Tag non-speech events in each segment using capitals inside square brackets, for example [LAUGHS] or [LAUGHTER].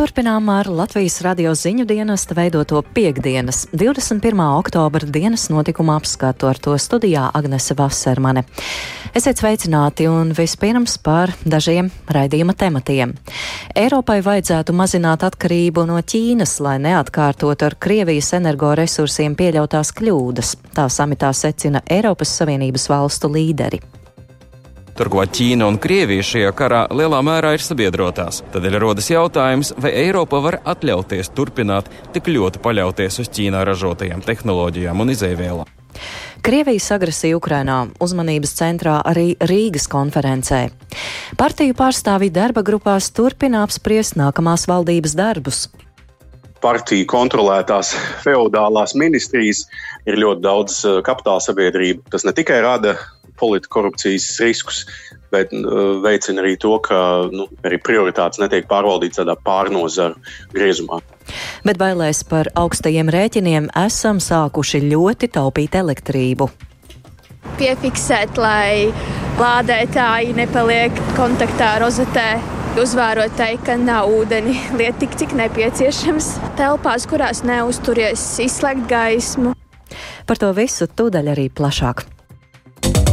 turpinām ar Latvijas radio ziņu dienesta veidoto piekdienas, 21. oktobra dienas notikumu apskatu ar to studijā Agnese Vasermane. Esiet sveicināti un vispirms par dažiem raidījuma tematiem. Eiropai vajadzētu mazināt atkarību no Ķīnas, lai neatkārtotu ar Krievijas energoresursiem pieļautās kļūdas. Tā samitā secina Eiropas Savienības valstu līderi. Turklāt Ķīna un Krievija šajā karā lielā mērā ir sabiedrotās. Tādēļ rodas jautājums, vai Eiropa var atļauties turpināt tik ļoti paļauties uz Ķīnā ražotajām tehnoloģijām un izēvielām. Krievijas agresija Ukrainā uzmanības centrā arī Rīgas konferencē. Partiju pārstāvji darba grupās turpina apspriest nākamās valdības darbus partiju kontrolētās feudālās ministrijas ir ļoti daudz eh, kapitāla sabiedrību. Tas ne tikai rada politkorupcijas riskus, bet uh, veicina arī to, ka nu, arī prioritātes netiek pārvaldītas tādā pārnozaru griezumā. Bet bailēs par augstajiem rēķiniem esam sākuši ļoti taupīt elektrību. Piefiksēt, lai lādētāji nepaliek kontaktā ar rozetē uzvērot tai, ka nav ūdeni [LAUGHS] liet tik, cik nepieciešams. Telpās, kurās neuzturies, izslēgt gaismu. Par to visu tūdaļ arī plašāk.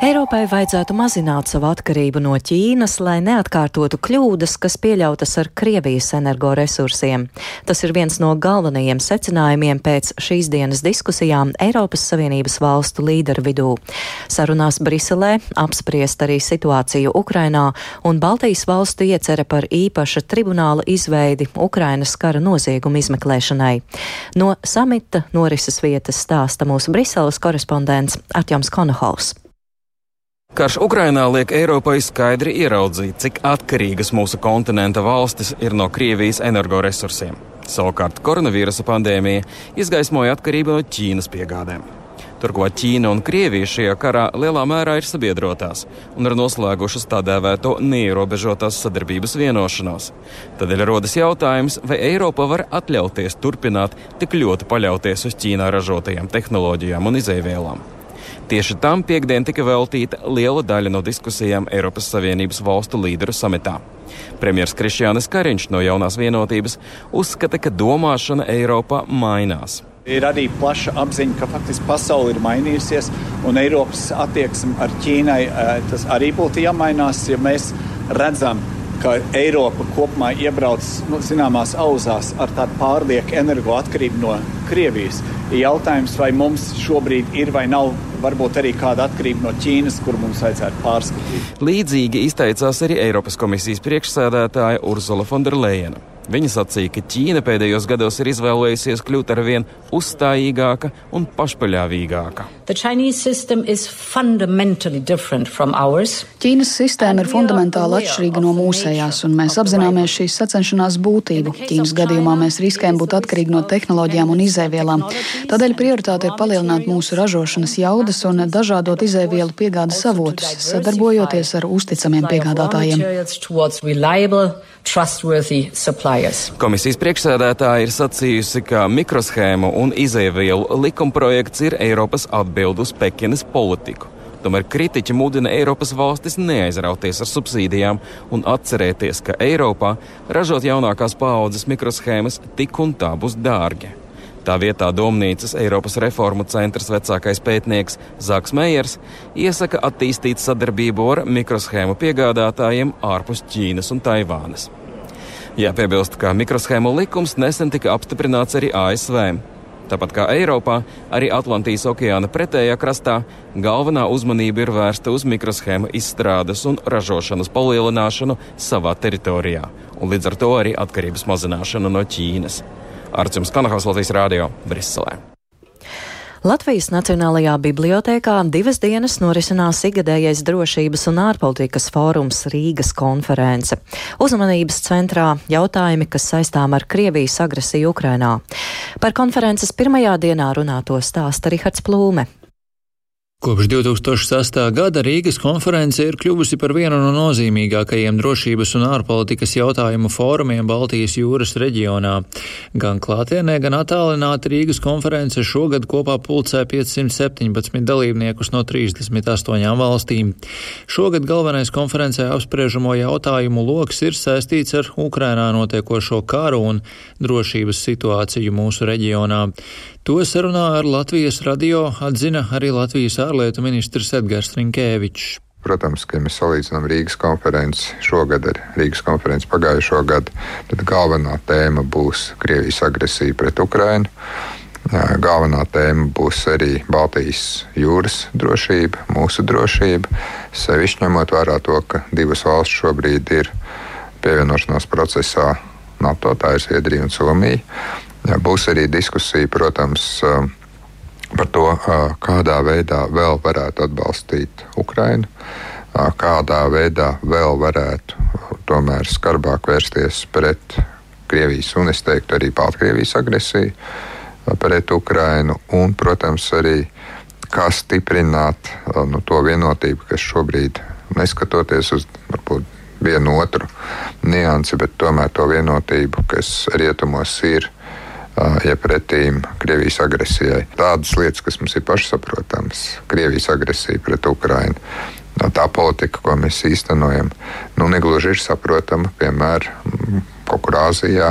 Eiropai vajadzētu mazināt savu atkarību no Ķīnas, lai neatkārtotu kļūdas, kas pieļautas ar Krievijas energoresursiem. Tas ir viens no galvenajiem secinājumiem pēc šīs dienas diskusijām Eiropas Savienības valstu līderu vidū. Sarunās Briselē apspriest arī situāciju Ukrainā un Baltijas valstu iecera par īpaša tribunāla izveidi Ukrainas kara noziegumu izmeklēšanai. No samita norises vietas stāsta mūsu Briseles korespondents Atjoms Konohaus. Karš Ukrainā liek Eiropai skaidri ieraudzīt, cik atkarīgas mūsu kontinenta valstis ir no Krievijas energoresursiem. Savukārt koronavīrusa pandēmija izgaismoja atkarību no Ķīnas piegādēm. Turklāt Ķīna un Krievija šajā karā lielā mērā ir sabiedrotās un ir noslēgušas tā dēvēto neierobežotās sadarbības vienošanos. Tādēļ rodas jautājums, vai Eiropa var atļauties turpināt tik ļoti paļauties uz Ķīnā ražotajām tehnoloģijām un izēvielām. Tieši tam piekdien tika veltīta liela daļa no diskusijām Eiropas Savienības valstu līderu samitā. Premjerministrs Krišjānis Kariņš no jaunās vienotības uzskata, ka domāšana Eiropā mainās. Ir arī plaša apziņa, ka faktiski pasaule ir mainījusies, un Eiropas attieksme ar Ķīnai eh, tas arī būtu jāmainās, ja mēs redzam, ka Eiropa kopumā iebrauc nu, zināmās auzās ar tādu pārlieku energoatkarību no Krievijas. Jautājums, vai mums šobrīd ir vai nav varbūt arī kāda atkarība no Ķīnas, kur mums vajadzētu pārskatīt. Līdzīgi izteicās arī Eiropas komisijas priekšsēdētāja Urzula Fonderleina. Viņa sacīja, ka Ķīna pēdējos gados ir izvēlējusies kļūt ar vien uzstājīgāka un pašpaļāvīgāka. Ķīnas sistēma ir fundamentāli atšķirīga no mūsējās, un mēs apzināmies šīs sacenšanās būtību. Ķīnas gadījumā mēs riskējam būt atkarīgi no tehnoloģijām un izēvielām. Tādēļ prioritāte ir palielināt mūsu ražošanas jaudas un dažādot izēvielu piegādes avotus, sadarbojoties ar uzticamiem piegādātājiem. Komisijas priekšsēdētāja ir sacījusi, ka mikroshēmu un izēvielu likumprojekts ir Eiropas atbild uz Pekinas politiku. Tomēr kritiķi mudina Eiropas valstis neaizrauties ar subsīdijām un atcerēties, ka Eiropā ražot jaunākās paaudzes mikroshēmas tik un tā būs dārgi. Tā vietā Domnīcas Eiropas reformu centrs vecākais pētnieks Zaks Meijers iesaka attīstīt sadarbību ar mikroshēmu piegādātājiem ārpus Ķīnas un Taivānas. Jāpiebilst, ka mikroshēmu likums nesen tika apstiprināts arī ASV. Tāpat kā Eiropā, arī Atlantijas okeāna pretējā krastā galvenā uzmanība ir vērsta uz mikroshēmu izstrādes un ražošanas palielināšanu savā teritorijā, un līdz ar to arī atkarības mazināšanu no Ķīnas. Arcums Kanahas Latvijas Rādio Briselē. Latvijas Nacionālajā bibliotēkā divas dienas norisinās ikgadējais drošības un ārpolitikas fórums Rīgas konference. Uzmanības centrā jautājumi, kas saistām ar Krievijas agresiju Ukrainā. Par konferences pirmajā dienā runāto stāsta Rihards Plūme. Kopš 2008. gada Rīgas konference ir kļuvusi par vienu no nozīmīgākajiem drošības un ārpolitikas jautājumu fórumiem Baltijas jūras reģionā. Gan klātienē, gan attālināti Rīgas konference šogad kopā pulcē 517 dalībniekus no 38 valstīm. Šogad galvenais konferencē apspriežamo jautājumu lokus ir saistīts ar Ukrainā notiekošo karu un drošības situāciju mūsu reģionā. To sarunā ar Latvijas radio atzina arī Latvijas ārlietu ministrs Edgars Rinkēvičs. Protams, ka ja mēs salīdzinām Rīgas konferenci šogad ar Rīgas konferenci pagājušo gadu, tad galvenā tēma būs Krievijas agresija pret Ukrainu. Galvenā tēma būs arī Baltijas jūras drošība, mūsu drošība. Sevišķi ņemot vērā to, ka divas valsts šobrīd ir pievienošanās procesā NATO, tā ir Zviedrija un Somija. Būs arī diskusija, protams, par to, kādā veidā vēl varētu atbalstīt Ukrainu, kādā veidā vēl varētu tomēr skarbāk vērsties pret Krievijas un es teiktu arī Baltkrievijas agresiju pret Ukrainu, un, protams, arī kā stiprināt nu, to vienotību, kas šobrīd, neskatoties uz varbūt vienu otru niansi, bet tomēr to vienotību, kas rietumos ir ja pretīm Krievijas agresijai. Tādas lietas, kas mums ir pašsaprotamas, Krievijas agresija pret Ukrajinu. Tā politika, ko mēs īstenojam, nu, negluži ir saprotama, piemēram, kaut kur Āzijā,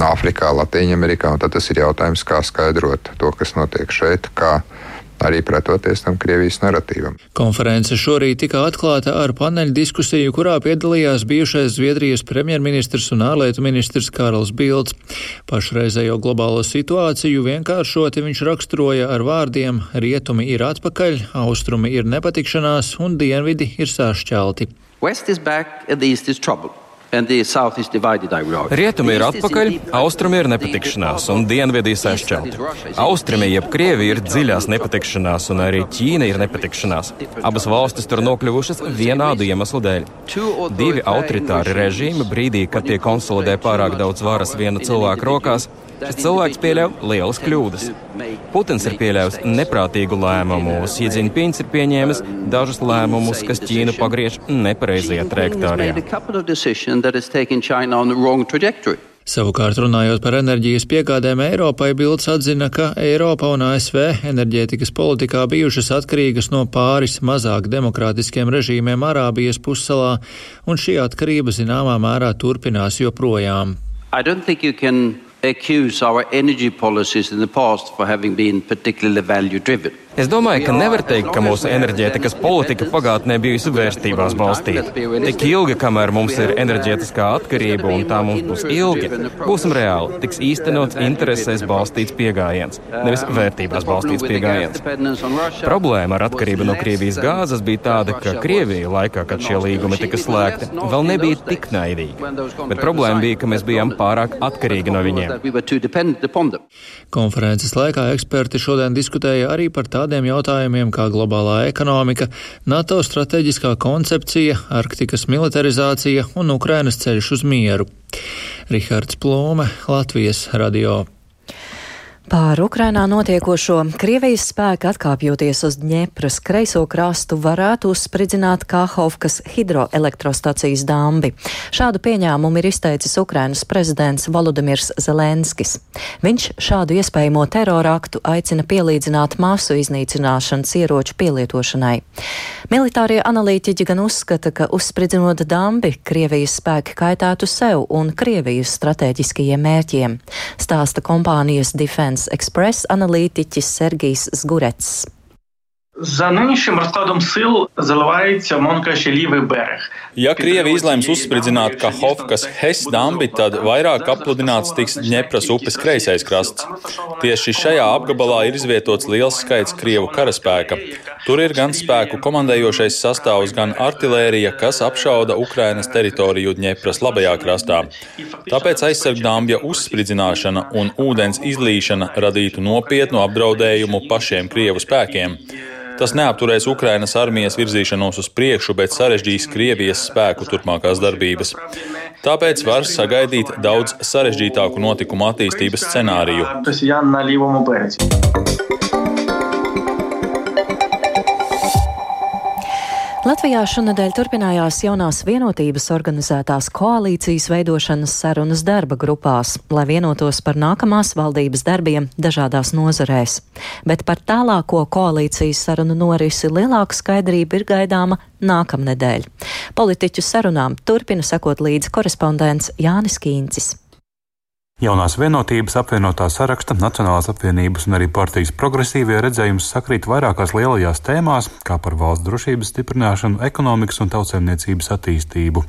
Āfrikā, Latvijā. Tad tas ir jautājums, kā skaidrot to, kas notiek šeit, kā arī pretoties tam Krievijas narratīvam. Konference šorīt tika atklāta ar paneļa diskusiju, kurā piedalījās bijušais Zviedrijas premjerministrs un ārlietu ministrs Kārls Bilds. Pašreizējo globālo situāciju vienkāršoti viņš raksturoja ar vārdiem: rietumi ir atpakaļ, austrumi ir nepatikšanās un dienvidi ir sašķelti. West is back and the east is trouble. Rietumi ir atpakaļ, austrumi ir nepatikšanās un dienvidi sašķelti. Austrumi jeb Krievija ir dziļās nepatikšanās un arī Ķīna ir nepatikšanās. Abas valstis tur nokļuvušas vienādu iemeslu dēļ. Divi autoritāri režīmi brīdī, kad tie konsolidē pārāk daudz varas viena cilvēka rokās, Šis cilvēks pieļauj lielas kļūdas. Putins ir pieļāvis neprātīgu lēmumu, Sīdzinpins ir pieņēmis dažus lēmumus, kas Ķīnu pagriež nepareizajā trajektorijā. Savukārt, runājot par enerģijas piegādēm Eiropai, Bilds atzina, ka Eiropa un ASV enerģētikas politikā bijušas atkarīgas no pāris mazāk demokrātiskiem režīmiem Arābijas pussalā, un šī atkarība zināmā mērā turpinās joprojām. I don't think you can accuse our energy policies in the past for having been particularly value driven. Es domāju, ka nevar teikt, ka mūsu enerģētikas politika pagātnē bijusi vērtībās balstīta. Tik ilgi, kamēr mums ir enerģētiskā atkarība, un tā mums būs ilgi, būsim reāli, tiks īstenots interesēs balstīts pieejams, nevis vērtībās balstīts pieejams. Problēma ar atkarību no Krievijas gāzes bija tāda, ka Krievija laikā, kad šie līgumi tika slēgti, vēl nebija tik naidīga. Bet problēma bija, ka mēs bijām pārāk atkarīgi no viņiem. Konferences laikā eksperti šodien diskutēja arī par tādu tādiem jautājumiem kā globālā ekonomika, NATO strateģiskā koncepcija, Arktikas militarizācija un Ukrainas ceļš uz mieru. Rihards Plūme, Latvijas radio. Pār Ukrainā notiekošo Krievijas spēku atkāpjoties uz Dņepras kreiso krastu varētu uzspridzināt Kāhovkas hidroelektrostacijas dambi. Šādu pieņēmumu ir izteicis Ukrainas prezidents Volodimirs Zelenskis. Viņš šādu iespējamo teroraktu aicina pielīdzināt masu iznīcināšanas ieroču pielietošanai. Militārie analītiķi gan uzskata, ka uzspridzinot dambi, Krievijas spēki kaitētu sev un Krievijas strateģiskajiem mērķiem, stāsta kompānijas Defense. Finance Express analītiķis Sergijs Zgurets. За нинішнім розкладом сил заливається Монкаші лівий берег. Ja Krievi izlems uzspridzināt Kahovkas Hes dambi, tad vairāk apludināts tiks Dņepras upes kreisais krasts. Tieši šajā apgabalā ir izvietots liels skaits Krievu karaspēka. Tur ir gan spēku komandējošais sastāvs, gan artilērija, kas apšauda Ukrainas teritoriju Dņepras labajā krastā. Tāpēc aizsargdāmbja uzspridzināšana un ūdens izlīšana radītu nopietnu apdraudējumu pašiem Krievu spēkiem. Tas neapturēs Ukrainas armijas virzīšanos uz priekšu, bet sarežģīs Krievijas spēku turpmākās darbības. Tāpēc var sagaidīt daudz sarežģītāku notikumu attīstības scenāriju. Latvijā šonadēļ turpinājās jaunās vienotības organizētās koalīcijas veidošanas sarunas darba grupās, lai vienotos par nākamās valdības darbiem dažādās nozarēs. Bet par tālāko koalīcijas sarunu norisi lielāka skaidrība ir gaidāma nākamnedēļ. Politiķu sarunām turpina sekot līdzi korespondents Jānis Kīncis. Jaunās vienotības apvienotā saraksta, Nacionālās apvienības un arī partijas progresīvie redzējums sakrīt vairākās lielajās tēmās, kā par valsts drošības stiprināšanu, ekonomikas un tautsēmniecības attīstību.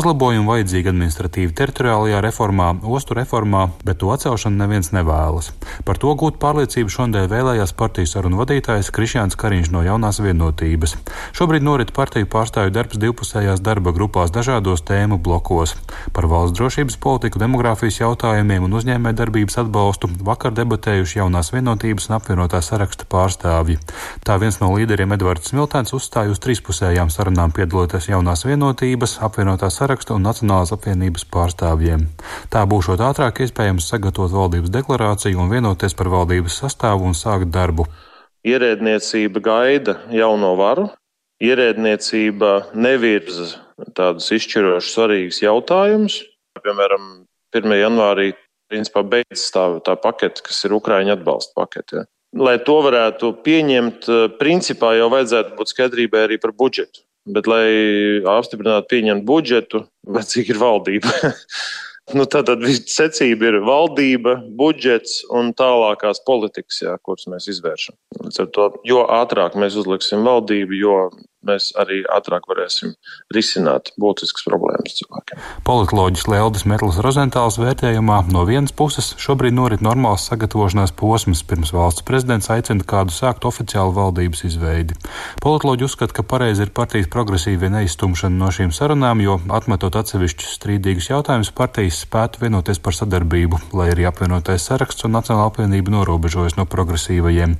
Uzlabojumu vajadzīgi administratīvi teritoriālajā reformā, ostu reformā, bet to atcelšanu neviens nevēlas. Par to gūt pārliecību šodien vēlējās partijas sarunu vadītājs Krišjāns Kariņš no jaunās vienotības. Šobrīd norit partiju pārstāvju darbs divpusējās darba grupās dažādos tēmu blokos - par valsts drošības politiku, demogrāfijas jautājumu jautājumiem un uzņēmējdarbības atbalstu vakar debatējuši jaunās vienotības un apvienotā saraksta pārstāvji. Tā viens no līderiem Edvards Smiltēns uzstāja uz trīspusējām sarunām piedaloties jaunās vienotības, apvienotā saraksta un Nacionālās apvienības pārstāvjiem. Tā būšot ātrāk iespējams sagatavot valdības deklarāciju un vienoties par valdības sastāvu un sākt darbu. Ierēdniecība gaida jauno varu, ierēdniecība nevirza tādus izšķirošus svarīgus jautājumus. Piemēram, 1. janvārī principā beidzas tā, tā pakete, kas ir Ukraiņa atbalsta pakete. Ja. Lai to varētu pieņemt, eh, principā jau vajadzētu būt skaidrībai arī par budžetu. Bet, lai apstiprinātu pieņemt budžetu, vajadzīga ir valdība. [LAUGHS] nu, tad secība ir valdība, budžets un tālākās politikas, jā, kuras mēs izvēršam. To, jo ātrāk mēs uzliksim valdību, jo mēs arī ātrāk varēsim risināt būtiskas problēmas cilvēkiem. Politoloģis Leldas Metlis Rozentāls vērtējumā no vienas puses šobrīd norit normāls sagatavošanās posms, pirms valsts prezidents aicina kādu sākt oficiālu valdības izveidi. Politoloģi uzskata, ka pareizi ir partijas progresīvie neizstumšana no šīm sarunām, jo atmetot atsevišķus strīdīgus jautājumus, partijas spētu vienoties par sadarbību, lai arī apvienotais saraksts un Nacionāla apvienība norobežojas no progresīvajiem.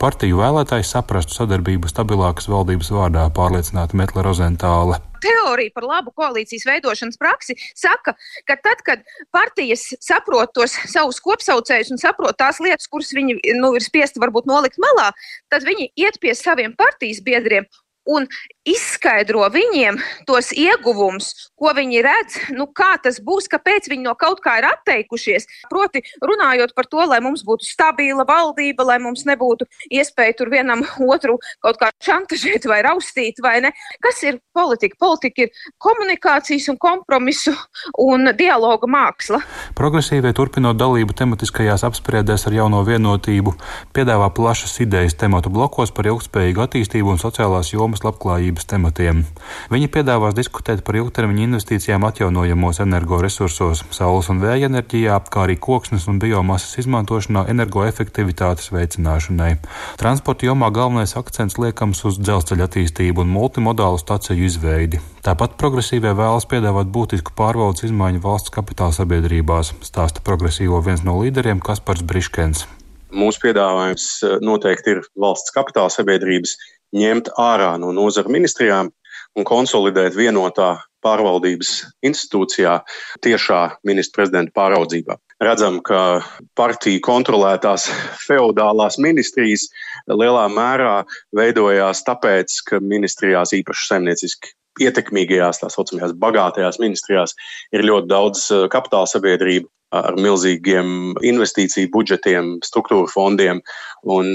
Partiju vēlētājs saprastu sadarbību stabilākas valdības vārdā vārdā pārliecināta Metla Rozentāle. Teorija par labu koalīcijas veidošanas praksi saka, ka tad, kad partijas saprot tos savus kopsaucējus un saprot tās lietas, kuras viņi nu, ir spiesti varbūt nolikt malā, tad viņi iet pie saviem partijas biedriem un izskaidro viņiem tos ieguvumus, ko viņi redz, nu, kā tas būs, kāpēc viņi no kaut kā ir atteikušies. Proti, runājot par to, lai mums būtu stabila valdība, lai mums nebūtu iespēja tur vienam otru kaut kā šantažēt vai raustīt, vai ne. Kas ir politika? Politika ir komunikācijas un kompromisu un dialoga māksla. Progresīvie turpinot dalību tematiskajās apspriedēs ar jauno vienotību, piedāvā plašas idejas tematu blokos par ilgspējīgu attīstību un sociālās jomas labklājību drošības tematiem. Viņi piedāvās diskutēt par ilgtermiņa investīcijām atjaunojamos energoresursos, saules un vēja enerģijā, kā arī koksnes un biomasas izmantošanā energoefektivitātes veicināšanai. Transporta jomā galvenais akcents liekams uz dzelzceļa attīstību un multimodālu staciju izveidi. Tāpat progresīvie vēlas piedāvāt būtisku pārvaldes izmaiņu valsts kapitāla sabiedrībās, stāsta progresīvo viens no līderiem Kaspars Briškens. Mūsu piedāvājums eh, noteikti ir valsts kapitāla sabiedrības ņemt ārā no nozaru ministrijām un konsolidēt vienotā pārvaldības institūcijā tiešā ministra prezidenta pāraudzībā. Redzam, ka partiju kontrolētās feudālās ministrijas lielā mērā veidojās tāpēc, ka ministrijās īpaši saimnieciski ietekmīgajās, tā saucamajās bagātajās ministrijās ir ļoti daudz eh, kapitāla sabiedrību ar milzīgiem investīciju budžetiem, struktūra fondiem,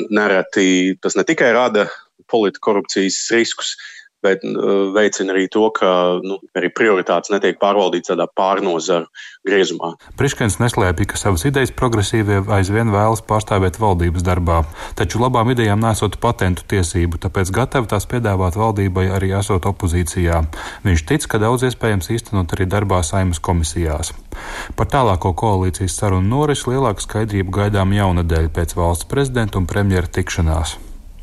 nereti tas ne tikai rada politkorupcijas riskus, bet uh, veicina arī to, ka nu, arī prioritātes netiek pārvaldītas tādā pārnozaru griezumā. Priškens neslēpja, ka savas idejas progresīvie aizvien vēlas pārstāvēt valdības darbā, taču labām idejām nesot patentu tiesību, tāpēc gatavi tās piedāvāt valdībai arī esot opozīcijā. Viņš tic, ka daudz iespējams īstenot arī darbā saimas komisijās. Par tālāko koalīcijas sarunu norisi lielāku skaidrību gaidām jaunadēļ pēc valsts prezidenta un premjera tikšanās.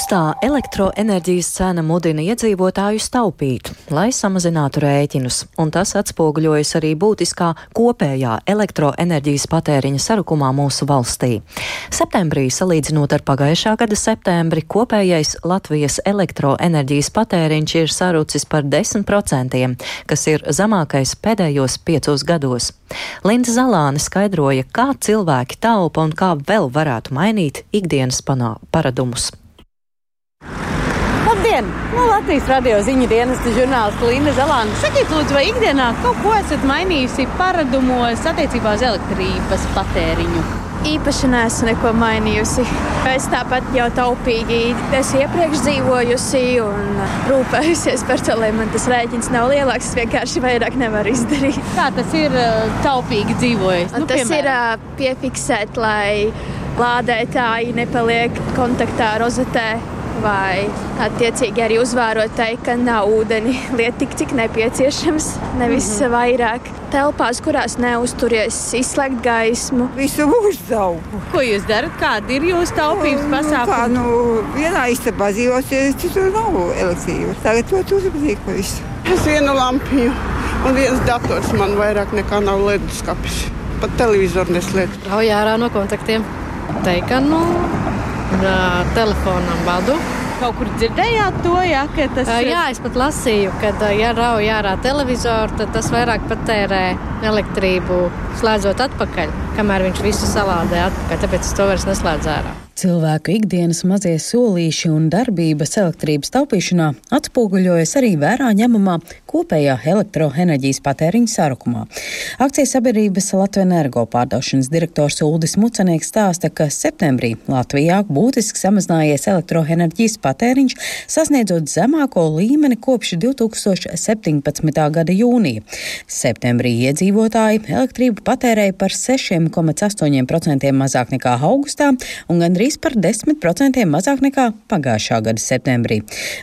Augstā elektroenerģijas cena mudina iedzīvotājus taupīt, lai samazinātu rēķinus, un tas atspoguļojas arī būtiskā kopējā elektroenerģijas patēriņa sarukumā mūsu valstī. Septembrī, salīdzinot ar pagājušā gada septembri, kopējais Latvijas elektroenerģijas patēriņš ir sarucis par 10%, kas ir zemākais pēdējos piecos gados. Linda Zalāne skaidroja, kā cilvēki taupa un kā vēl varētu mainīt ikdienas paradumus. Labdien! No Latvijas radio ziņu dienesta žurnālista Linda Zalāna. Sakiet, lūdzu, vai ikdienā kaut ko esat mainījusi paradumos attiecībā uz elektrības patēriņu? Īpaši neesmu neko mainījusi. Es tāpat jau taupīgi esmu iepriekš dzīvojusi un rūpējusies par to, lai man tas rēķins nav lielāks. Es vienkārši vairāk nevaru izdarīt. Kā tas ir taupīgi dzīvojis? Nu, tas piemēram? ir piefiksēt, lai lādētāji nepaliek kontaktā ar rozetē vai attiecīgi arī uzvērot tai, ka nav ūdeni [LAUGHS] liet tik, cik nepieciešams, nevis mm -hmm. vairāk. Telpās, kurās neuzturies, izslēgt gaismu. Visu mūžu taupu. Ko jūs darat? Kādi ir jūsu taupības nu, pasākumi? Kā, nu, vienā istabā dzīvosies, citur nav elektrības. Tagad to uzmanīgi pa visu. Es vienu lampiņu un viens dators man vairāk nekā nav leduskapis. Pat televizoru neslēdz. Rauj ārā no kontaktiem. Teikanu uh, telefonam vadu. Kaut kur dzirdējāt to, ja, ka tas ir? Jā, es pat lasīju, ka, ja rauj ārā televizoru, tad tas vairāk patērē elektrību, slēdzot atpakaļ, kamēr viņš visu salādē atpakaļ. Tāpēc es to vairs neslēdzu ārā. Cilvēku ikdienas mazie solīši un darbības elektrības taupīšanā atspoguļojas arī vērā ņemamā kopējā elektroenerģijas patēriņa sarukumā. Akcijas sabiedrības Latvijas energo pārdošanas direktors Uldis Mucanieks stāsta, ka septembrī Latvijā būtiski samazinājies elektroenerģijas patēriņš, sasniedzot zemāko līmeni kopš 2017. gada jūnija. Septembrī iedzīvotāji elektrību patērēja par 6,8% mazāk nekā augustā un gandrīz gandrīz par 10% mazāk nekā pagājušā gada septembrī.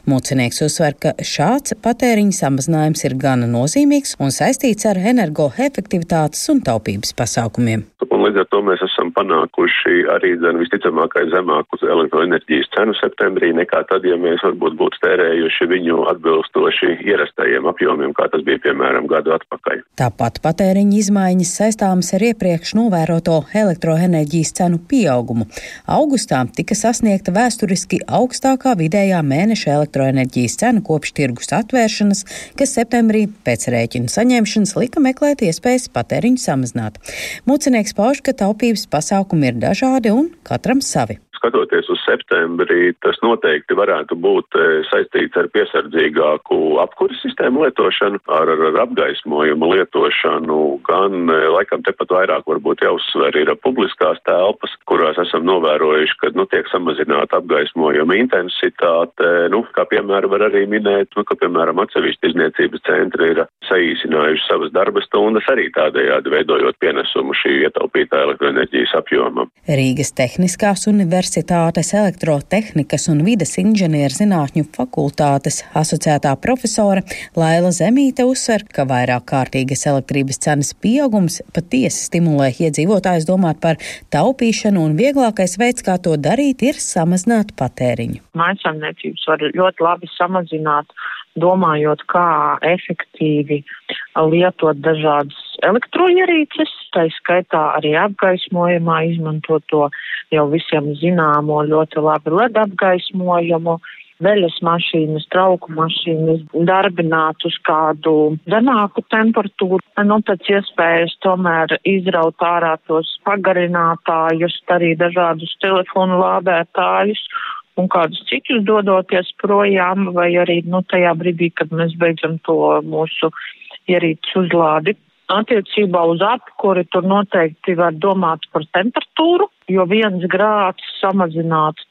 Mūcinieks uzsver, ka šāds patēriņa samazinājums ir gana nozīmīgs un saistīts ar energoefektivitātes un taupības pasākumiem. Un līdz ar to mēs esam panākuši arī zem, visticamākais zemāku elektroenerģijas cenu septembrī nekā tad, ja mēs varbūt būtu tērējuši viņu atbilstoši ierastajiem apjomiem, kā tas bija piemēram gadu atpakaļ. Tāpat patēriņa izmaiņas saistāmas ar iepriekš novēroto elektroenerģijas cenu pieaugumu. August augustā tika sasniegta vēsturiski augstākā vidējā mēneša elektroenerģijas cena kopš tirgus atvēršanas, kas septembrī pēc rēķina saņemšanas lika meklēt iespējas patēriņu samazināt. Mūcinieks pauž, ka taupības pasākumi ir dažādi un katram savi skatoties uz septembrī, tas noteikti varētu būt e, saistīts ar piesardzīgāku apkuras sistēmu lietošanu, ar, ar apgaismojumu lietošanu, gan e, laikam tepat vairāk varbūt jāuzsver ir publiskās telpas, kurās esam novērojuši, ka nu, tiek samazināta apgaismojuma intensitāte, nu, kā piemēram var arī minēt, nu, ka piemēram atsevišķi izniecības centri ir saīsinājuši savas darba stundas arī tādējādi veidojot pienesumu šī ietaupītā elektroenerģijas apjomam. Rīgas Tehniskās universitātes Universitātes elektrotehnikas un vides inženierzinātņu fakultātes asociētā profesore Laila Zemīte uzsver, ka vairāk kārtīgas elektrības cenas pieaugums patiesi stimulē iedzīvotājus domāt par taupīšanu, un vieglākais veids, kā to darīt, ir samazināt patēriņu. Mājsaimniecības var ļoti labi samazināt domājot, kā efektīvi lietot dažādas elektroierīces, tā skaitā arī apgaismojumā izmantot to jau visiem zināmo ļoti labi LED apgaismojumu, veļas mašīnas, trauku mašīnas darbināt uz kādu zemāku temperatūru, nu pēc iespējas tomēr izraut ārā tos pagarinātājus, arī dažādus telefonu lādētājus un kādus citus dodoties projām, vai arī, nu, tajā brīdī, kad mēs beidzam to mūsu ierīces uzlādi. Attiecībā uz apkuri tur noteikti var domāt par temperatūru, jo viens grāds samazināt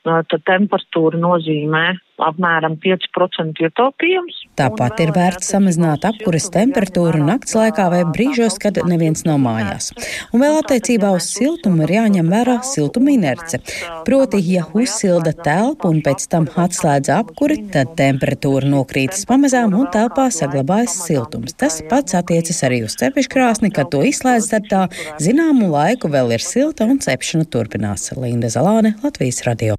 temperatūru nozīmē apmēram 5% ietaupījums. Tāpat ir vērts samazināt apkuras temperatūru nakts laikā vai brīžos, kad neviens nav mājās. Un vēl attiecībā uz siltumu ir jāņem vērā siltuma inerce. Proti, ja uzsilda telpu un pēc tam atslēdz apkuri, tad temperatūra nokrītas pamazām un telpā saglabājas siltums. Tas pats attiecas arī uz cepeškrāsni, kad to izslēdz, tad tā zināmu laiku vēl ir silta un cepšana turpinās. Linda Zalāne, Latvijas radio.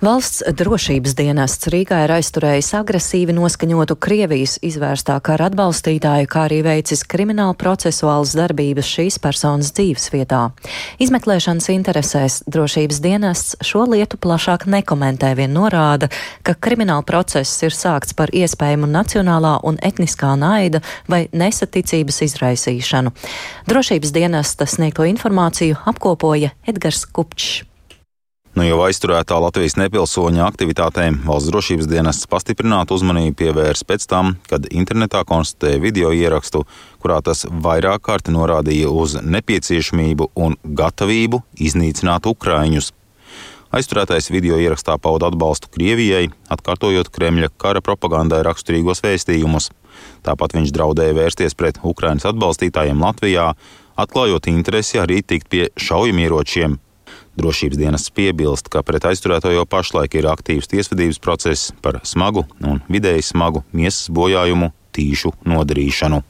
Valsts drošības dienests Rīgā ir aizturējis agresīvi noskaņotu Krievijas izvērstā kara atbalstītāju, kā arī veicis kriminālu procesuālas darbības šīs personas dzīves vietā. Izmeklēšanas interesēs drošības dienests šo lietu plašāk nekomentē, vien norāda, ka krimināla process ir sākts par iespējamu nacionālā un etniskā naida vai nesaticības izraisīšanu. Drošības dienesta sniegto informāciju apkopoja Edgars Kupčs. Nu jau aizturētā Latvijas nepilsoņa aktivitātēm valsts drošības dienests pastiprinātu uzmanību pievērs pēc tam, kad internetā konstatēja video ierakstu, kurā tas vairāk kārti norādīja uz nepieciešamību un gatavību iznīcināt Ukraiņus. Aizturētais video ierakstā pauda atbalstu Krievijai, atkārtojot Kremļa kara propagandai raksturīgos vēstījumus. Tāpat viņš draudēja vērsties pret Ukraiņas atbalstītājiem Latvijā, atklājot interesi arī tikt pie šaujamieročiem Drošības dienests piebilst, ka pret aizturēto jau pašlaik ir aktīvs tiesvedības process par smagu un vidēji smagu miesas bojājumu tīšu nodarīšanu.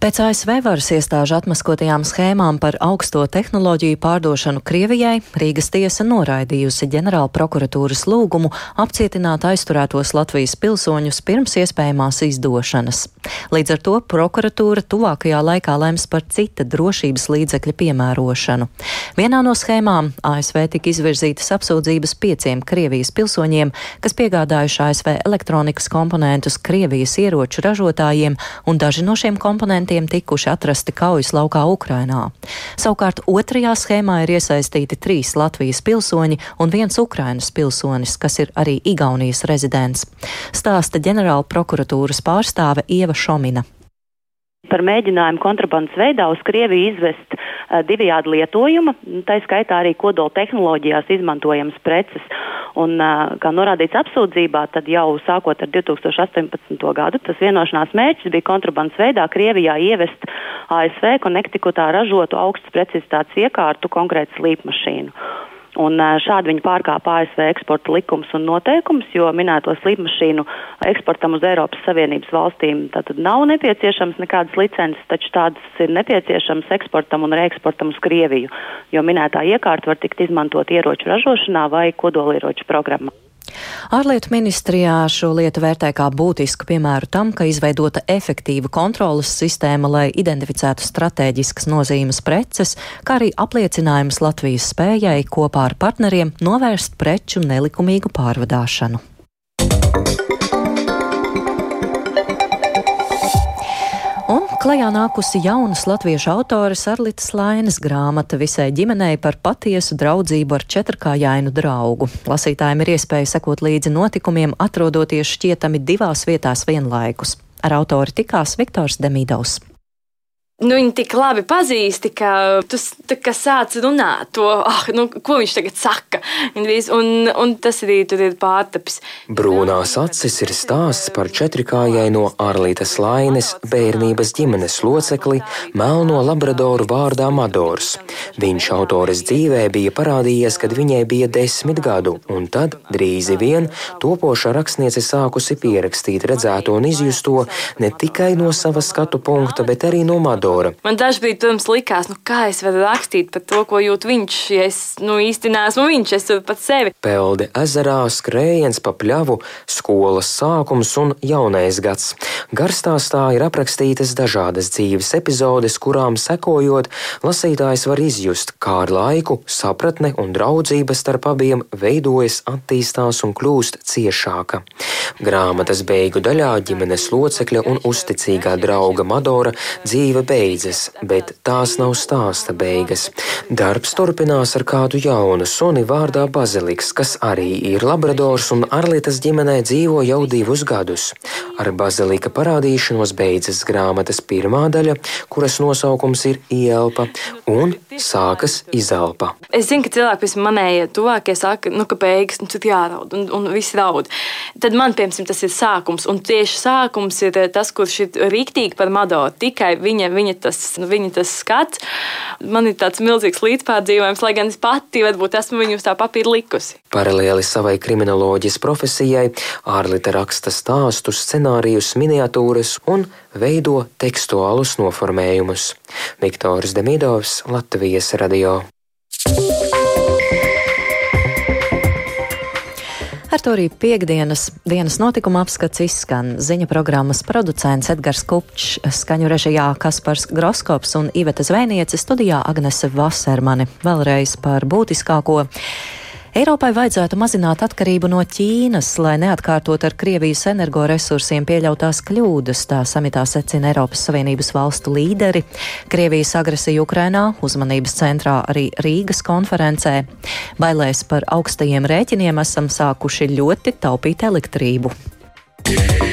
Pēc ASV varas iestāžu atmaskotajām schēmām par augsto tehnoloģiju pārdošanu Krievijai, Rīgas tiesa noraidījusi ģenerāla prokuratūras lūgumu apcietināt aizturētos Latvijas pilsoņus pirms iespējamās izdošanas. Līdz ar to prokuratūra tuvākajā laikā lems par cita drošības līdzekļa piemērošanu. Vienā no schēmām ASV tika izvirzītas apsūdzības pieciem Krievijas pilsoņiem, kas piegādājuši ASV elektronikas komponentus Krievijas ieroču ražotājiem, un daži no šiem komponentiem elementiem tikuši atrasti kaujas laukā Ukrainā. Savukārt otrajā schēmā ir iesaistīti trīs Latvijas pilsoņi un viens Ukrainas pilsonis, kas ir arī Igaunijas rezidents. Stāsta ģenerāla prokuratūras pārstāve Ieva Šomina par mēģinājumu kontrabandas veidā uz Krieviju izvest divējādi lietojuma, tā skaitā arī kodola tehnoloģijās izmantojamas preces. Un, kā norādīts apsūdzībā, tad jau sākot ar 2018. gadu tas vienošanās mērķis bija kontrabandas veidā Krievijā ievest ASV Connecticutā ražotu augstas precizitātes iekārtu konkrētu slīpmašīnu. Un šādi viņi pārkāpa ASV eksporta likums un noteikums, jo minēto slīpmašīnu eksportam uz Eiropas Savienības valstīm tātad nav nepieciešams nekādas licences, taču tādas ir nepieciešams eksportam un reeksportam uz Krieviju, jo minētā iekārta var tikt izmantot ieroču ražošanā vai kodolieroču programmā. Ārlietu ministrijā šo lietu vērtē kā būtisku piemēru tam, ka izveidota efektīva kontrolas sistēma, lai identificētu strateģiskas nozīmes preces, kā arī apliecinājums Latvijas spējai kopā ar partneriem novērst preču nelikumīgu pārvadāšanu. Klajā nākusi jaunas latviešu autores Arlitas Lainas grāmata visai ģimenei par patiesu draudzību ar četrkājainu draugu. Lasītājiem ir iespēja sekot līdzi notikumiem, atrodoties šķietami divās vietās vienlaikus. Ar autori tikās Viktors Demidovs nu, viņi tik labi pazīsti, ka tu sāc runāt to, oh, nu, ko viņš tagad saka. Un, un tas arī tur ir pārtapis. Brūnās acis ir stāsts par četrkājai Arlītas Laines bērnības ģimenes locekli, melno labradoru vārdā Madors. Viņš autores dzīvē bija parādījies, kad viņai bija desmit gadu, un tad drīz vien topoša rakstniece sākusi pierakstīt redzēto un izjusto ne tikai no sava skatu punkta, bet arī no Madora autora. Man dažkārt pirms likās, nu, kā es varu rakstīt par to, ko jūt viņš, ja es nu, īsti neesmu viņš, es esmu pats sevi. Pelde ezerā, skrējiens pa pļavu, skolas sākums un jaunais gads. Garstāstā ir aprakstītas dažādas dzīves epizodes, kurām sekojot, lasītājs var izjust, kā ar laiku sapratne un draudzība starp abiem veidojas, attīstās un kļūst ciešāka. Grāmatas beigu daļā ģimenes locekļa un uzticīgā drauga Madora dzīve beigas beidzas, bet tās nav stāsta beigas. Darbs turpinās ar kādu jaunu suni vārdā Baziliks, kas arī ir labradors un Arlītas ģimenē dzīvo jau divus gadus. Ar Bazilika parādīšanos beidzas grāmatas pirmā daļa, kuras nosaukums ir Ielpa, un sākas izelpa. Es zinu, ka cilvēki pēc manējie tuvākie saka, nu, ka beigas, nu, tad jāraud, un, un visi raud. Tad man, piemēram, tas ir sākums, un tieši sākums ir tas, kurš ir rīktīgi par Madoru. Tikai viņa, viņa viņa tas, viņa tas skats. Man ir tāds milzīgs līdzpārdzīvojums, lai gan es pati varbūt esmu viņu uz tā papīra likusi. Paralēli savai kriminoloģijas profesijai, Ārlita raksta stāstus, scenārijus, miniatūras un veido tekstuālus noformējumus. Viktors Demidovs, Latvijas radio. Ar to arī piekdienas dienas notikuma apskats izskan ziņa programmas producents Edgars Kupčs, skaņu režijā Kaspars Groskops un Iveta Zvēniece studijā Agnese Vasermani. Vēlreiz par būtiskāko. Eiropai vajadzētu mazināt atkarību no Ķīnas, lai neatkārtot ar Krievijas energoresursiem pieļautās kļūdas, tā samitā secina Eiropas Savienības valstu līderi. Krievijas agresija Ukrainā uzmanības centrā arī Rīgas konferencē. Bailēs par augstajiem rēķiniem esam sākuši ļoti taupīt elektrību. Yeah.